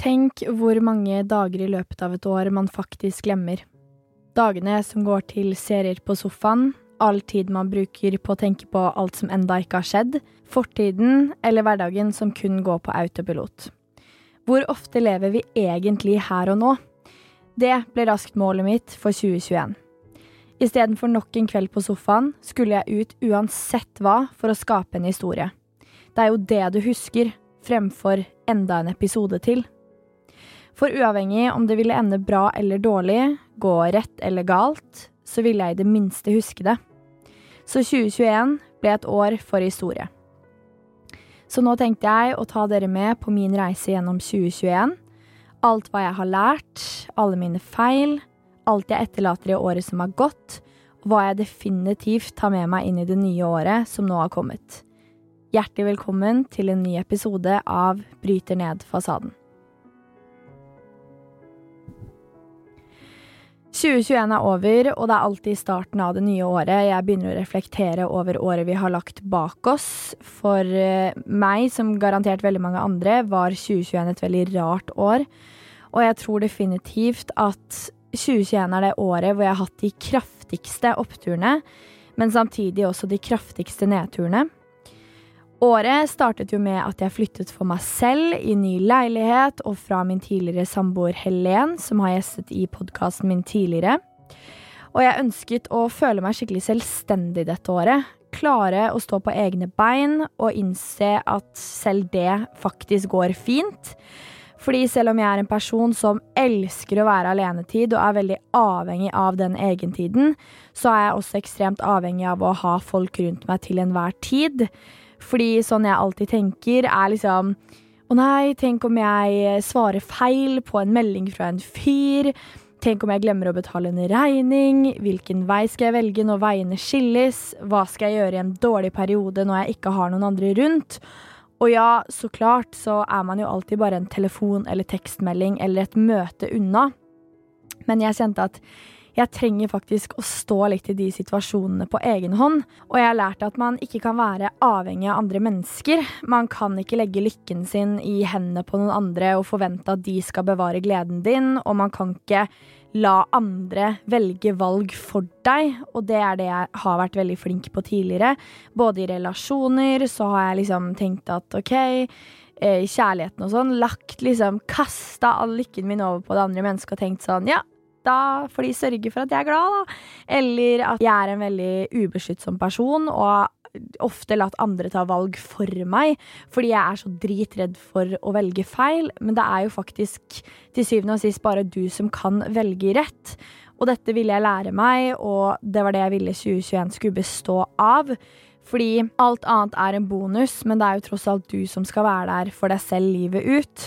Tenk hvor mange dager i løpet av et år man faktisk glemmer. Dagene som går til serier på sofaen, all tid man bruker på å tenke på alt som enda ikke har skjedd, fortiden eller hverdagen som kun går på autopilot. Hvor ofte lever vi egentlig her og nå? Det ble raskt målet mitt for 2021. Istedenfor nok en kveld på sofaen, skulle jeg ut uansett hva for å skape en historie. Det er jo det du husker, fremfor enda en episode til. For uavhengig om det ville ende bra eller dårlig, gå rett eller galt, så ville jeg i det minste huske det. Så 2021 ble et år for historie. Så nå tenkte jeg å ta dere med på min reise gjennom 2021. Alt hva jeg har lært, alle mine feil, alt jeg etterlater i året som har gått, og hva jeg definitivt tar med meg inn i det nye året som nå har kommet. Hjertelig velkommen til en ny episode av Bryter ned fasaden. 2021 er over, og det er alltid starten av det nye året. Jeg begynner å reflektere over året vi har lagt bak oss. For eh, meg, som garantert veldig mange andre, var 2021 et veldig rart år. Og jeg tror definitivt at 2021 er det året hvor jeg har hatt de kraftigste oppturene, men samtidig også de kraftigste nedturene. Året startet jo med at jeg flyttet for meg selv i ny leilighet og fra min tidligere samboer Helen, som har gjestet i podkasten min tidligere. Og jeg ønsket å føle meg skikkelig selvstendig dette året. Klare å stå på egne bein og innse at selv det faktisk går fint. Fordi selv om jeg er en person som elsker å være alenetid og er veldig avhengig av den egentiden, så er jeg også ekstremt avhengig av å ha folk rundt meg til enhver tid. Fordi sånn jeg alltid tenker, er liksom Å nei, tenk om jeg svarer feil på en melding fra en fyr. Tenk om jeg glemmer å betale en regning. Hvilken vei skal jeg velge når veiene skilles? Hva skal jeg gjøre i en dårlig periode når jeg ikke har noen andre rundt? Og ja, så klart så er man jo alltid bare en telefon eller tekstmelding eller et møte unna. Men jeg kjente at jeg trenger faktisk å stå litt i de situasjonene på egen hånd. Og jeg har lært at man ikke kan være avhengig av andre mennesker. Man kan ikke legge lykken sin i hendene på noen andre og forvente at de skal bevare gleden din, og man kan ikke la andre velge valg for deg, og det er det jeg har vært veldig flink på tidligere. Både i relasjoner så har jeg liksom tenkt at OK, eh, i kjærligheten og sånn, lagt liksom Kasta all lykken min over på det andre mennesket og tenkt sånn Ja, da får de sørge for at jeg er glad, da. Eller at jeg er en veldig ubeskyttsom person og ofte latt andre ta valg for meg fordi jeg er så dritredd for å velge feil. Men det er jo faktisk til syvende og sist bare du som kan velge rett. Og dette ville jeg lære meg, og det var det jeg ville 2021 skulle bestå av. Fordi alt annet er en bonus, men det er jo tross alt du som skal være der for deg selv livet ut.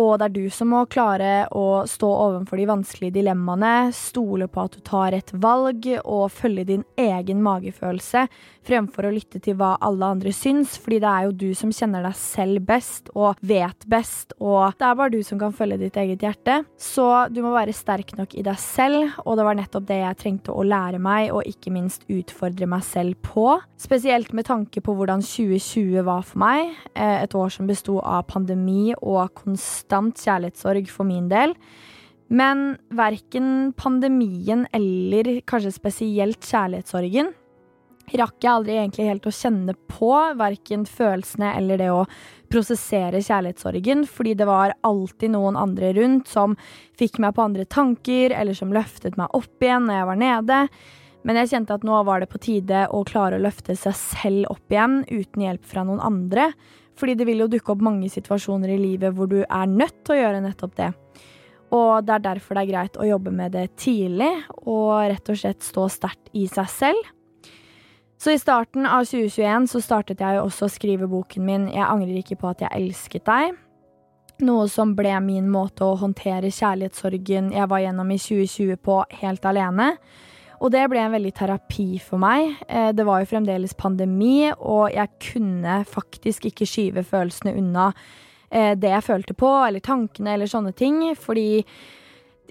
Og det er du som må klare å stå overfor de vanskelige dilemmaene, stole på at du tar et valg og følge din egen magefølelse fremfor å lytte til hva alle andre syns, fordi det er jo du som kjenner deg selv best og vet best, og det er bare du som kan følge ditt eget hjerte. Så du må være sterk nok i deg selv, og det var nettopp det jeg trengte å lære meg, og ikke minst utfordre meg selv på. Spesielt med tanke på hvordan 2020 var for meg, eh, et år som besto av pandemi og konstant konstant kjærlighetssorg for min del. Men verken pandemien eller kanskje spesielt kjærlighetssorgen rakk jeg aldri egentlig helt å kjenne på, verken følelsene eller det å prosessere kjærlighetssorgen, fordi det var alltid noen andre rundt som fikk meg på andre tanker, eller som løftet meg opp igjen når jeg var nede. Men jeg kjente at nå var det på tide å klare å løfte seg selv opp igjen uten hjelp fra noen andre. Fordi det vil jo dukke opp mange situasjoner i livet hvor du er nødt til å gjøre nettopp det. Og det er derfor det er greit å jobbe med det tidlig, og rett og slett stå sterkt i seg selv. Så i starten av 2021 så startet jeg jo også å skrive boken min 'Jeg angrer ikke på at jeg elsket deg'. Noe som ble min måte å håndtere kjærlighetssorgen jeg var gjennom i 2020 på helt alene. Og det ble en veldig terapi for meg. Eh, det var jo fremdeles pandemi, og jeg kunne faktisk ikke skyve følelsene unna eh, det jeg følte på, eller tankene, eller sånne ting. Fordi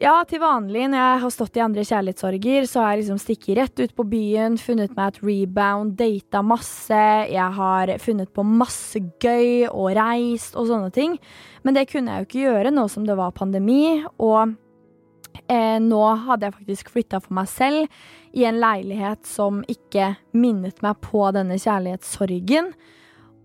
ja, til vanlig når jeg har stått i andre kjærlighetssorger, så har jeg liksom stikket rett ut på byen, funnet meg et rebound, data masse, jeg har funnet på masse gøy og reist og sånne ting. Men det kunne jeg jo ikke gjøre nå som det var pandemi, og eh, nå hadde jeg faktisk flytta for meg selv i en leilighet som ikke minnet meg på denne kjærlighetssorgen.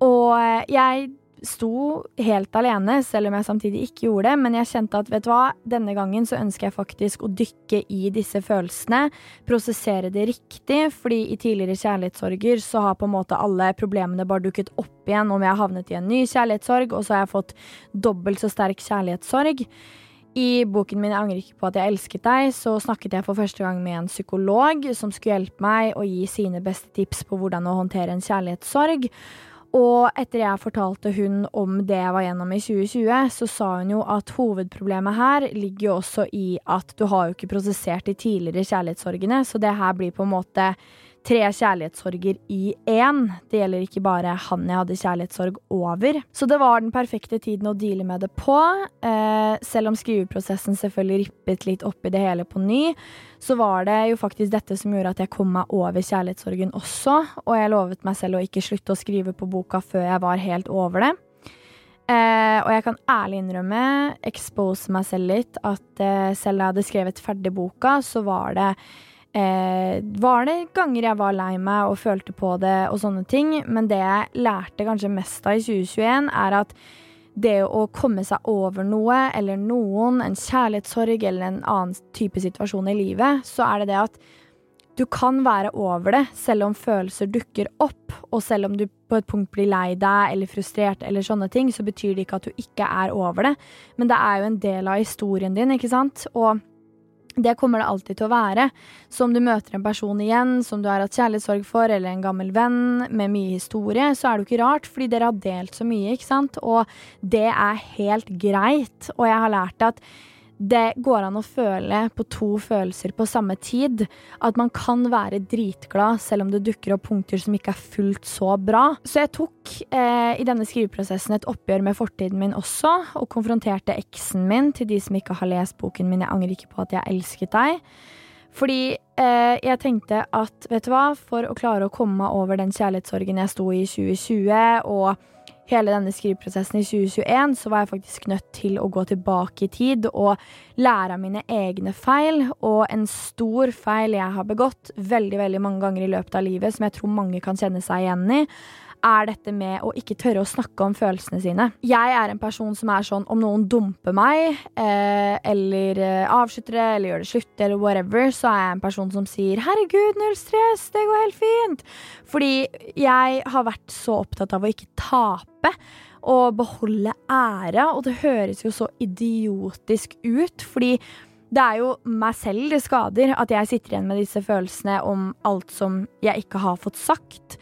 Og eh, jeg sto helt alene, selv om jeg samtidig ikke gjorde det. Men jeg kjente at vet du hva, denne gangen så ønsker jeg faktisk å dykke i disse følelsene. Prosessere det riktig, fordi i tidligere kjærlighetssorger så har på en måte alle problemene bare dukket opp igjen om jeg har havnet i en ny kjærlighetssorg, og så har jeg fått dobbelt så sterk kjærlighetssorg. I boken min 'Jeg angrer ikke på at jeg elsket deg' så snakket jeg for første gang med en psykolog som skulle hjelpe meg å gi sine beste tips på hvordan å håndtere en kjærlighetssorg. Og etter jeg fortalte hun om det jeg var gjennom i 2020, så sa hun jo at hovedproblemet her ligger jo også i at du har jo ikke prosessert de tidligere kjærlighetssorgene, så det her blir på en måte tre kjærlighetssorger i én. Det gjelder ikke bare han jeg hadde kjærlighetssorg over. Så det var den perfekte tiden å deale med det på. Eh, selv om skriveprosessen selvfølgelig rippet litt opp i det hele på ny, så var det jo faktisk dette som gjorde at jeg kom meg over kjærlighetssorgen også. Og jeg lovet meg selv å ikke slutte å skrive på boka før jeg var helt over det. Eh, og jeg kan ærlig innrømme, expose meg selv litt, at eh, selv da jeg hadde skrevet ferdig boka, så var det eh, var det ganger jeg var lei meg og følte på det og sånne ting. Men det jeg lærte kanskje mest av i 2021, er at det å komme seg over noe eller noen, en kjærlighetssorg eller en annen type situasjon i livet, så er det det at du kan være over det selv om følelser dukker opp, og selv om du på et punkt blir lei deg eller frustrert eller sånne ting, så betyr det ikke at du ikke er over det. Men det er jo en del av historien din, ikke sant? Og det kommer det alltid til å være. Så om du møter en person igjen som du har hatt kjærlighetssorg for, eller en gammel venn med mye historie, så er det jo ikke rart, fordi dere har delt så mye, ikke sant. Og det er helt greit. Og jeg har lært at det går an å føle på to følelser på samme tid. At man kan være dritglad selv om det dukker opp punkter som ikke er fullt så bra. Så jeg tok eh, i denne skriveprosessen et oppgjør med fortiden min også, og konfronterte eksen min til de som ikke har lest boken min 'Jeg angrer ikke på at jeg elsket deg'. Fordi eh, jeg tenkte at vet du hva, for å klare å komme meg over den kjærlighetssorgen jeg sto i i 2020, og hele denne skriveprosessen i 2021, så var jeg faktisk nødt til å gå tilbake i tid og lære av mine egne feil. Og en stor feil jeg har begått veldig, veldig mange ganger i løpet av livet, som jeg tror mange kan kjenne seg igjen i, er dette med å ikke tørre å snakke om følelsene sine. Jeg er en person som er sånn om noen dumper meg, eh, eller eh, avslutter det, eller gjør det slutt, eller whatever, så er jeg en person som sier 'herregud, null stress, det går helt fint'. Fordi jeg har vært så opptatt av å ikke tape. Og beholde ære, og det høres jo så idiotisk ut, fordi det er jo meg selv det skader at jeg sitter igjen med disse følelsene om alt som jeg ikke har fått sagt.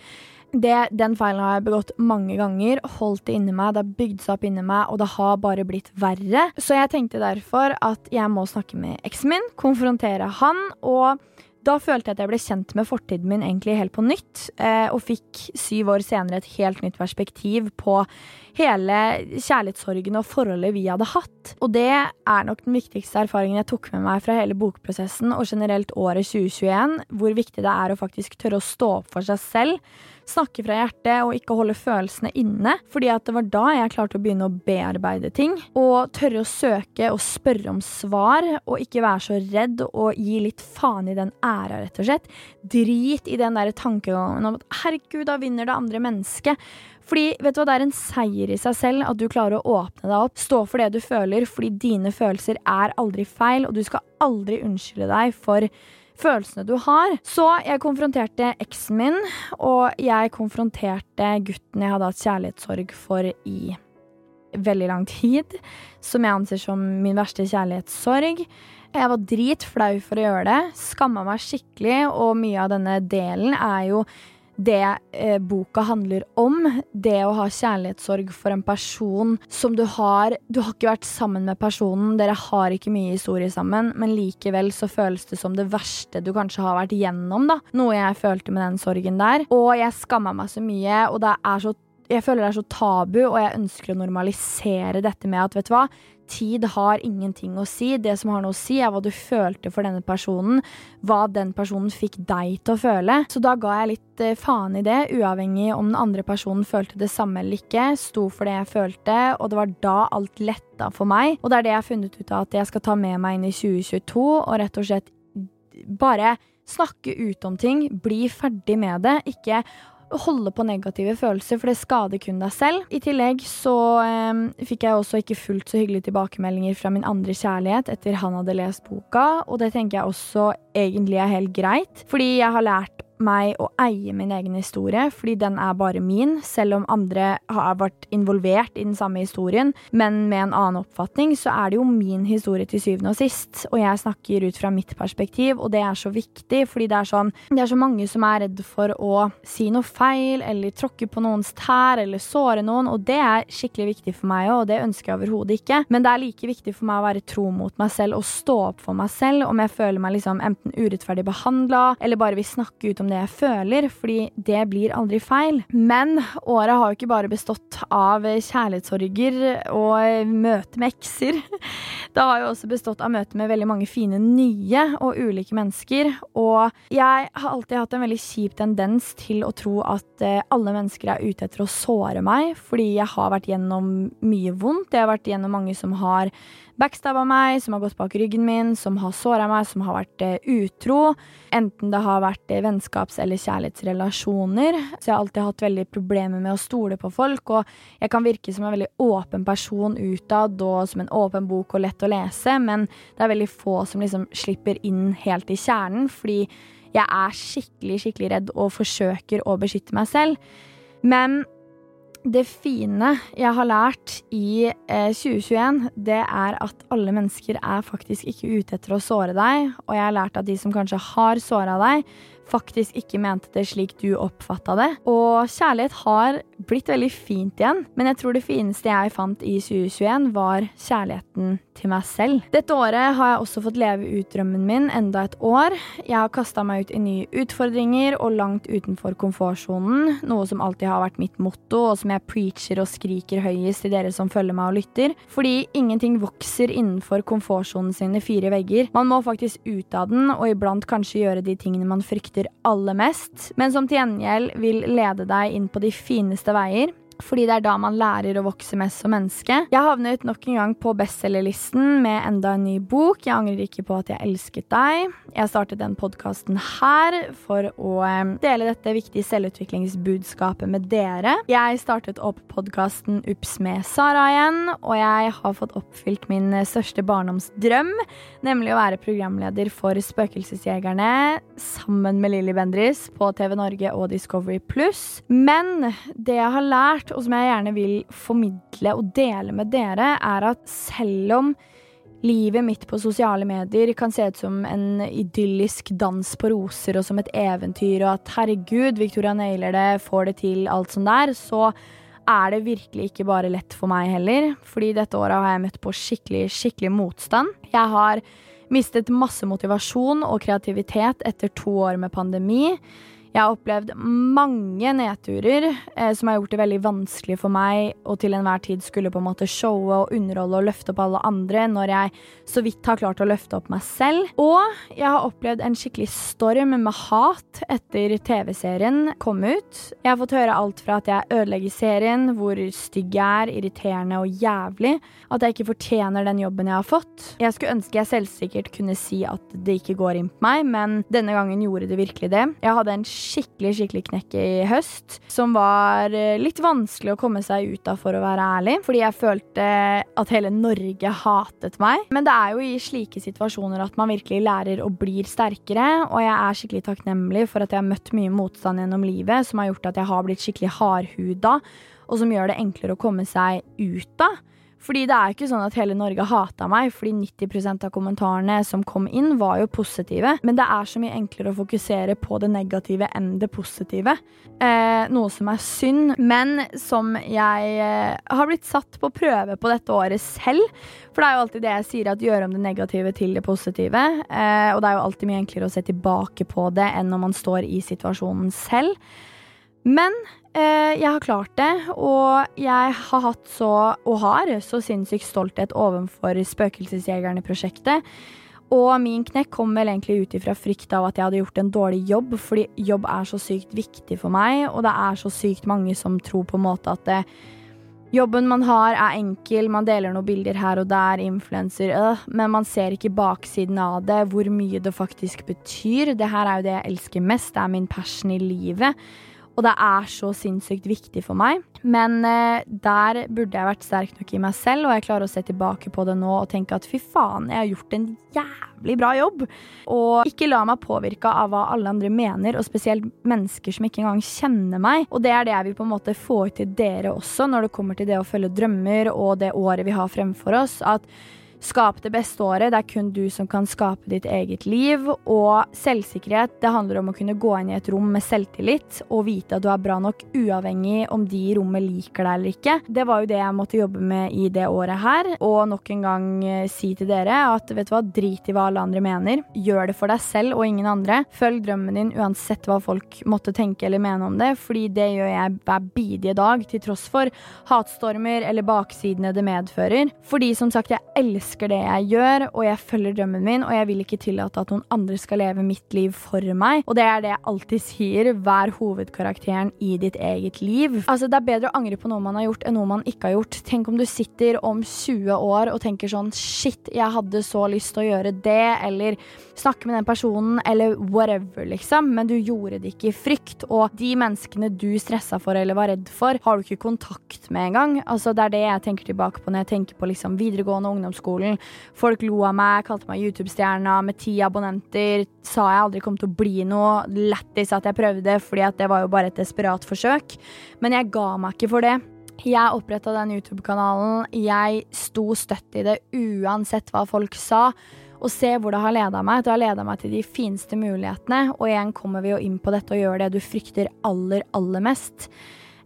Det, den feilen har jeg begått mange ganger. Holdt det inni meg, det har bygd seg opp inni meg, og det har bare blitt verre. Så jeg tenkte derfor at jeg må snakke med eksen min, konfrontere han, og da følte jeg at jeg ble kjent med fortiden min egentlig helt på nytt, eh, og fikk syv år senere et helt nytt perspektiv på hele kjærlighetssorgen og forholdet vi hadde hatt. Og det er nok den viktigste erfaringen jeg tok med meg fra hele bokprosessen og generelt året 2021, hvor viktig det er å faktisk tørre å stå opp for seg selv snakke fra hjertet og ikke holde følelsene inne. Fordi at det var da jeg klarte å begynne å bearbeide ting. Og tørre å søke og spørre om svar, og ikke være så redd og gi litt faen i den æra, rett og slett. Drit i den der tankegangen om at herregud, da vinner det andre mennesket. Fordi vet du hva, Det er en seier i seg selv at du klarer å åpne deg opp, stå for det du føler, fordi dine følelser er aldri feil, og du skal aldri unnskylde deg for følelsene du har. Så jeg konfronterte eksen min, og jeg konfronterte gutten jeg hadde hatt kjærlighetssorg for i veldig lang tid, som jeg anser som min verste kjærlighetssorg. Jeg var dritflau for å gjøre det, skamma meg skikkelig, og mye av denne delen er jo det eh, boka handler om. Det å ha kjærlighetssorg for en person som du har Du har ikke vært sammen med personen, dere har ikke mye historie sammen, men likevel så føles det som det verste du kanskje har vært gjennom, da. Noe jeg følte med den sorgen der. Og jeg skamma meg så mye, og det er så jeg føler det er så tabu, og jeg ønsker å normalisere dette med at vet du hva, tid har ingenting å si. Det som har noe å si, er hva du følte for denne personen. Hva den personen fikk deg til å føle. Så da ga jeg litt eh, faen i det, uavhengig om den andre personen følte det samme eller ikke. Sto for det jeg følte, og det var da alt letta for meg. Og det er det jeg har funnet ut av at jeg skal ta med meg inn i 2022, og rett og slett bare snakke ut om ting. Bli ferdig med det. Ikke holde på negative følelser, for det skader kun deg selv. I tillegg så eh, fikk jeg også ikke fullt så hyggelige tilbakemeldinger fra min andre kjærlighet etter han hadde lest boka, og det tenker jeg også egentlig er helt greit, fordi jeg har lært meg å eie min egen historie, fordi den er bare min, selv om andre har vært involvert i den samme historien, men med en annen oppfatning, så er det jo min historie til syvende og sist, og jeg snakker ut fra mitt perspektiv, og det er så viktig, fordi det er sånn Det er så mange som er redd for å si noe feil, eller tråkke på noens tær, eller såre noen, og det er skikkelig viktig for meg òg, og det ønsker jeg overhodet ikke, men det er like viktig for meg å være tro mot meg selv og stå opp for meg selv, om jeg føler meg liksom enten urettferdig behandla, eller bare vil snakke ut om det jeg føler, fordi det blir aldri feil. Men året har jo ikke bare bestått av kjærlighetssorger og møte med ekser. Det har jo også bestått av møte med veldig mange fine nye og ulike mennesker. Og jeg har alltid hatt en veldig kjip tendens til å tro at eh, alle mennesker er ute etter å såre meg, fordi jeg har vært gjennom mye vondt. Jeg har vært gjennom mange som har backstabba meg, som har gått bak ryggen min, som har såra meg, som har vært uh, utro. Enten det har vært uh, vennskaps- eller kjærlighetsrelasjoner. Så jeg har alltid hatt veldig problemer med å stole på folk, og jeg kan virke som en veldig åpen person utad og som en åpen bok og lett å lese, men det er veldig få som liksom slipper inn helt i kjernen, fordi jeg er skikkelig, skikkelig redd og forsøker å beskytte meg selv. Men det fine jeg har lært i eh, 2021, det er at alle mennesker er faktisk ikke ute etter å såre deg. Og jeg har lært at de som kanskje har såra deg, faktisk ikke mente det slik du oppfatta det. Og kjærlighet har blitt veldig fint igjen, men jeg tror det fineste jeg fant i 2021, var kjærligheten til meg selv. Dette året har jeg også fått leve ut drømmen min enda et år. Jeg har kasta meg ut i nye utfordringer og langt utenfor komfortsonen, noe som alltid har vært mitt motto, og som jeg preacher og skriker høyest til dere som følger meg og lytter. Fordi ingenting vokser innenfor komfortsonen sine fire vegger. Man må faktisk ut av den, og iblant kanskje gjøre de tingene man frykter aller mest, men som til gjengjeld vil lede deg inn på de fineste veier. Fordi det er da man lærer å vokse mest som menneske. Jeg havnet nok en gang på bestselgerlisten med enda en ny bok. Jeg angrer ikke på at jeg elsket deg. Jeg startet den podkasten her for å dele dette viktige selvutviklingsbudskapet med dere. Jeg startet opp podkasten Ups med Sara igjen, og jeg har fått oppfylt min største barndomsdrøm, nemlig å være programleder for Spøkelsesjegerne sammen med Lilly Bendriss på TV Norge og Discovery Pluss. Men det jeg har lært lært, og som jeg gjerne vil formidle og dele med dere, er at selv om livet mitt på sosiale medier kan se ut som en idyllisk dans på roser og som et eventyr, og at herregud, Victoria nailer det, får det til, alt sånt der, så er det virkelig ikke bare lett for meg heller. Fordi dette året har jeg møtt på skikkelig, skikkelig motstand. Jeg har mistet masse motivasjon og kreativitet etter to år med pandemi. Jeg har opplevd mange nedturer eh, som har gjort det veldig vanskelig for meg å til enhver tid skulle på en måte showe og underholde og løfte opp alle andre når jeg så vidt har klart å løfte opp meg selv. Og jeg har opplevd en skikkelig storm med hat etter TV-serien kom ut. Jeg har fått høre alt fra at jeg ødelegger serien, hvor stygg jeg er, irriterende og jævlig, at jeg ikke fortjener den jobben jeg har fått. Jeg skulle ønske jeg selvsikkert kunne si at det ikke går inn på meg, men denne gangen gjorde det virkelig det. Jeg hadde en skikkelig skikkelig skikkelig knekk i høst, som var eh, litt vanskelig å komme seg ut av, for å være ærlig. Fordi jeg følte at hele Norge hatet meg. Men det er jo i slike situasjoner at man virkelig lærer og blir sterkere. Og jeg er skikkelig takknemlig for at jeg har møtt mye motstand gjennom livet, som har gjort at jeg har blitt skikkelig hardhuda, og som gjør det enklere å komme seg ut av. Fordi det er ikke sånn at hele Norge hata meg, fordi 90% av kommentarene som kom inn, var jo positive. Men det er så mye enklere å fokusere på det negative enn det positive. Eh, noe som er synd, men som jeg eh, har blitt satt på prøve på dette året selv. For det er jo alltid det jeg sier, at gjøre om det negative til det positive. Eh, og det er jo alltid mye enklere å se tilbake på det enn når man står i situasjonen selv. Men eh, jeg har klart det, og jeg har hatt så, og har, så sinnssykt stolthet overfor Spøkelsesjegerne-prosjektet. Og min knekk kom vel egentlig ut ifra frykt av at jeg hadde gjort en dårlig jobb, fordi jobb er så sykt viktig for meg, og det er så sykt mange som tror på en måte at det, jobben man har er enkel, man deler noen bilder her og der, influenser, øh, men man ser ikke baksiden av det, hvor mye det faktisk betyr. Det her er jo det jeg elsker mest, det er min passion i livet. Og det er så sinnssykt viktig for meg. Men eh, der burde jeg vært sterk nok i meg selv, og jeg klarer å se tilbake på det nå og tenke at fy faen, jeg har gjort en jævlig bra jobb. Og ikke la meg påvirke av hva alle andre mener, og spesielt mennesker som ikke engang kjenner meg. Og det er det jeg vil på en måte få ut til dere også, når det kommer til det å følge drømmer og det året vi har fremfor oss. at Skap det beste året. Det er kun du som kan skape ditt eget liv. Og selvsikkerhet det handler om å kunne gå inn i et rom med selvtillit og vite at du er bra nok, uavhengig om de i rommet liker deg eller ikke. Det var jo det jeg måtte jobbe med i det året her. Og nok en gang eh, si til dere at vet du hva, drit i hva alle andre mener. Gjør det for deg selv og ingen andre. Følg drømmen din uansett hva folk måtte tenke eller mene om det, fordi det gjør jeg hver bidige dag, til tross for hatstormer eller baksidene det medfører. Fordi som sagt, jeg elsker elsker det jeg gjør, og jeg følger drømmen min, og jeg vil ikke tillate at noen andre skal leve mitt liv for meg. Og det er det jeg alltid sier, vær hovedkarakteren i ditt eget liv. Altså, det er bedre å angre på noe man har gjort, enn noe man ikke har gjort. Tenk om du sitter om 20 år og tenker sånn shit, jeg hadde så lyst til å gjøre det, eller snakke med den personen, eller whatever, liksom, men du gjorde det ikke i frykt. Og de menneskene du stressa for eller var redd for, har du ikke kontakt med engang. Altså, det er det jeg tenker tilbake på når jeg tenker på liksom videregående ungdomsskole skolen. Folk lo av meg, kalte meg YouTube-stjerna med ti abonnenter. Sa jeg aldri kom til å bli noe. Lættis at jeg prøvde, fordi det var jo bare et desperat forsøk. Men jeg ga meg ikke for det. Jeg oppretta den YouTube-kanalen. Jeg sto støtt i det uansett hva folk sa. Og se hvor det har leda meg. Det har leda meg til de fineste mulighetene. Og igjen kommer vi jo inn på dette og gjør det du frykter aller, aller mest.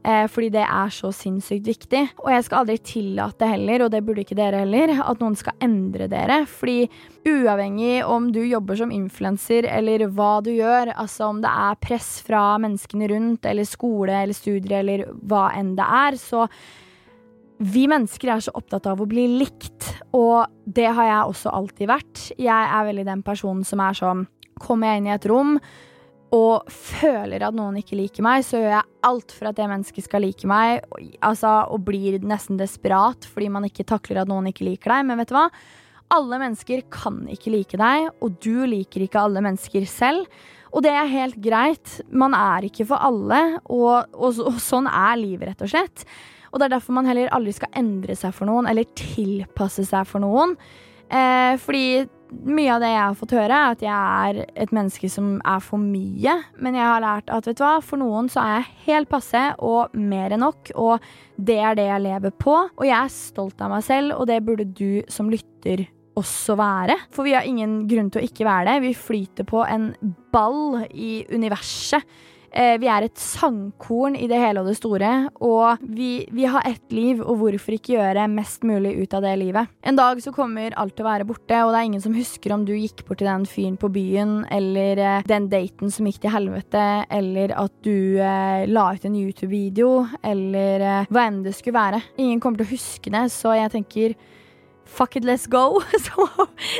Eh, fordi det er så sinnssykt viktig. Og jeg skal aldri tillate heller, og det burde ikke dere heller, at noen skal endre dere. Fordi uavhengig om du jobber som influenser eller hva du gjør, altså om det er press fra menneskene rundt, eller skole eller studier eller hva enn det er, så vi mennesker er så opptatt av å bli likt, og det har jeg også alltid vært. Jeg er veldig den personen som er sånn Kommer jeg inn i et rom, og føler at noen ikke liker meg, så gjør jeg alt for at det mennesket skal like meg. Altså, og blir nesten desperat fordi man ikke takler at noen ikke liker deg. Men vet du hva? Alle mennesker kan ikke like deg, og du liker ikke alle mennesker selv. Og det er helt greit. Man er ikke for alle, og, og, og sånn er livet, rett og slett. Og det er derfor man heller aldri skal endre seg for noen, eller tilpasse seg for noen. Eh, fordi mye av det jeg har fått høre, er at jeg er et menneske som er for mye. Men jeg har lært at vet du hva, for noen så er jeg helt passe og mer enn nok. Og det er det jeg lever på. Og jeg er stolt av meg selv, og det burde du som lytter også være. For vi har ingen grunn til å ikke være det. Vi flyter på en ball i universet. Eh, vi er et sangkorn i det hele og det store, og vi, vi har ett liv, og hvorfor ikke gjøre mest mulig ut av det livet? En dag så kommer alt til å være borte, og det er ingen som husker om du gikk bort til den fyren på byen, eller eh, den daten som gikk til helvete, eller at du eh, la ut en YouTube-video, eller eh, hva enn det skulle være. Ingen kommer til å huske det, så jeg tenker Fuck it, let's go, som,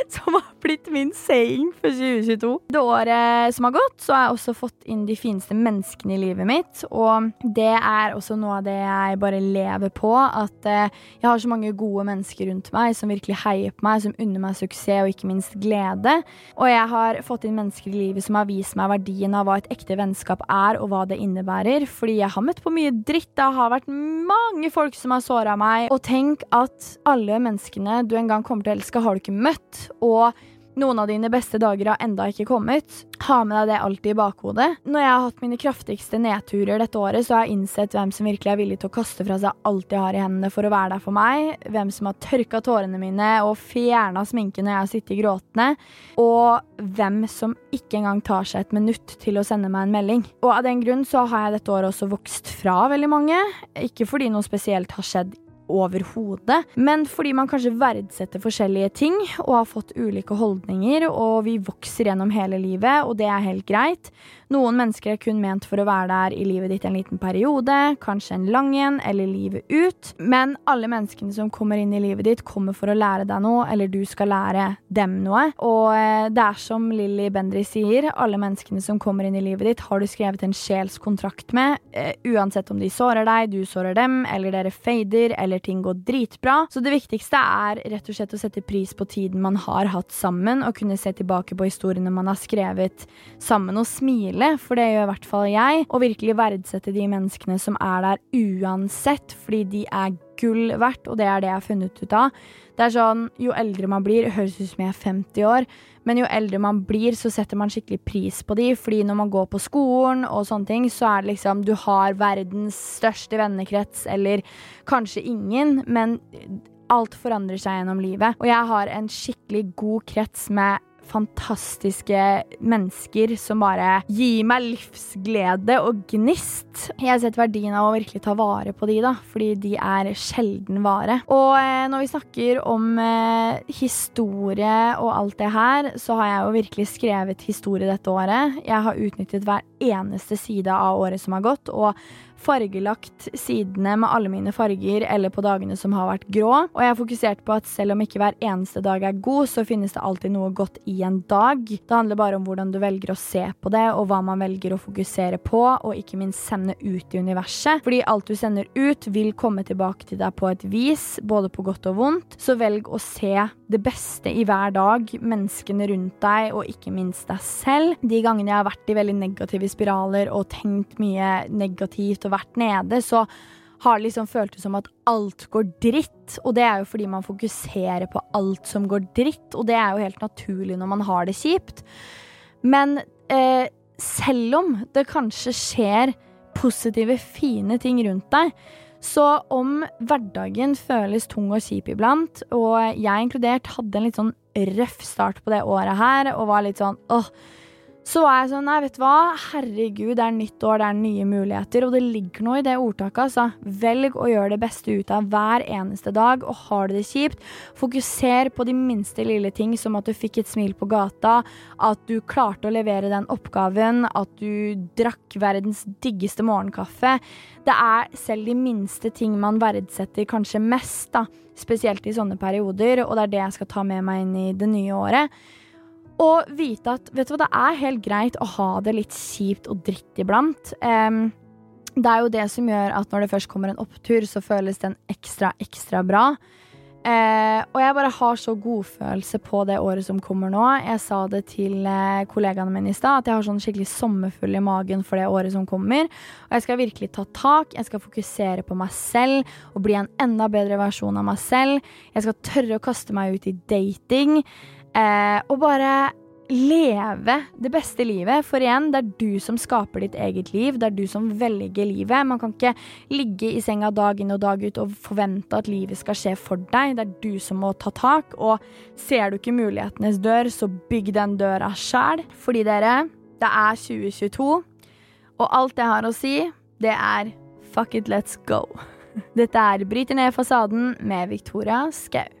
som, har blitt min saying for 2022. Det året som har gått, så har jeg også fått inn de fineste menneskene i livet mitt. Og det er også noe av det jeg bare lever på. At eh, jeg har så mange gode mennesker rundt meg som virkelig heier på meg, som unner meg suksess og ikke minst glede. Og jeg har fått inn mennesker i livet som har vist meg verdien av hva et ekte vennskap er, og hva det innebærer. Fordi jeg har møtt på mye dritt. Det har vært mange folk som har såra meg. Og tenk at alle menneskene du en gang kommer til å elske, har du ikke møtt. Og noen av dine beste dager har enda ikke kommet. Ha med deg det alltid i bakhodet. Når jeg har hatt mine kraftigste nedturer dette året, så har jeg innsett hvem som virkelig er villig til å kaste fra seg alt jeg har i hendene for å være der for meg. Hvem som har tørka tårene mine og fjerna sminken når jeg har sittet gråtende. Og hvem som ikke engang tar seg et minutt til å sende meg en melding. Og av den grunn så har jeg dette året også vokst fra veldig mange. Ikke fordi noe spesielt har skjedd overhodet. Men fordi man kanskje verdsetter forskjellige ting og har fått ulike holdninger, og vi vokser gjennom hele livet, og det er helt greit. Noen mennesker er kun ment for å være der i livet ditt en liten periode, kanskje en lang en, eller livet ut. Men alle menneskene som kommer inn i livet ditt, kommer for å lære deg noe, eller du skal lære dem noe. Og eh, det er som Lilly Bendry sier, alle menneskene som kommer inn i livet ditt, har du skrevet en sjelskontrakt med, uh, uansett om de sårer deg, du sårer dem, eller dere fader, eller ting går dritbra. Så det viktigste er rett og slett å sette pris på tiden man har hatt sammen, og kunne se tilbake på historiene man har skrevet sammen, og smile for det gjør i hvert fall jeg, og virkelig verdsette de menneskene som er der uansett, fordi de er gull verdt, og det er det jeg har funnet ut av. Det er sånn, Jo eldre man blir, høres ut som jeg er 50 år, men jo eldre man blir, så setter man skikkelig pris på de, fordi når man går på skolen og sånne ting, så er det liksom Du har verdens største vennekrets, eller kanskje ingen, men alt forandrer seg gjennom livet. Og jeg har en skikkelig god krets med fantastiske mennesker som bare gir meg livsglede og gnist. Jeg setter verdien av å virkelig ta vare på de, da, fordi de er sjelden vare. Og eh, når vi snakker om eh, historie og alt det her, så har jeg jo virkelig skrevet historie dette året. Jeg har utnyttet hver eneste side av året som har gått, og fargelagt sidene med alle mine farger eller på dagene som har vært grå. Og jeg har fokusert på at selv om ikke hver eneste dag er god, så finnes det alltid noe godt i en dag. Det handler bare om hvordan du velger å se på det, og hva man velger å fokusere på, og ikke minst sende ut i universet. Fordi alt du sender ut, vil komme tilbake til deg på et vis, både på godt og vondt. Så velg å se det beste i hver dag, menneskene rundt deg, og ikke minst deg selv. De gangene jeg har vært i veldig negative spiraler og tenkt mye negativt og vært nede, så har det liksom føltes som at alt går dritt. Og det er jo fordi man fokuserer på alt som går dritt, og det er jo helt naturlig når man har det kjipt. Men eh, selv om det kanskje skjer positive, fine ting rundt deg, så om hverdagen føles tung og kjip iblant, og jeg inkludert hadde en litt sånn røff start på det året her, og var litt sånn åh, så var jeg sånn, nei, vet du hva, herregud, det er nytt år, det er nye muligheter. Og det ligger noe i det ordtaket, altså. Velg å gjøre det beste ut av hver eneste dag, og har du det kjipt, fokuser på de minste lille ting, som at du fikk et smil på gata, at du klarte å levere den oppgaven, at du drakk verdens diggeste morgenkaffe. Det er selv de minste ting man verdsetter kanskje mest, da. Spesielt i sånne perioder, og det er det jeg skal ta med meg inn i det nye året. Og vite at vet du hva, det er helt greit å ha det litt kjipt og dritt iblant. Um, det er jo det som gjør at når det først kommer en opptur, så føles den ekstra, ekstra bra. Uh, og jeg bare har så godfølelse på det året som kommer nå. Jeg sa det til uh, kollegaene mine i stad, at jeg har sånn skikkelig sommerfull i magen for det året som kommer. Og jeg skal virkelig ta tak, jeg skal fokusere på meg selv og bli en enda bedre versjon av meg selv. Jeg skal tørre å kaste meg ut i dating. Eh, og bare leve det beste livet. For igjen, det er du som skaper ditt eget liv. Det er du som velger livet. Man kan ikke ligge i senga dag inn og dag ut og forvente at livet skal skje for deg. Det er du som må ta tak. Og ser du ikke mulighetenes dør, så bygg den døra sjæl. Fordi dere, det er 2022, og alt jeg har å si, det er fuck it, let's go. Dette er Bryter ned fasaden med Victoria Skau.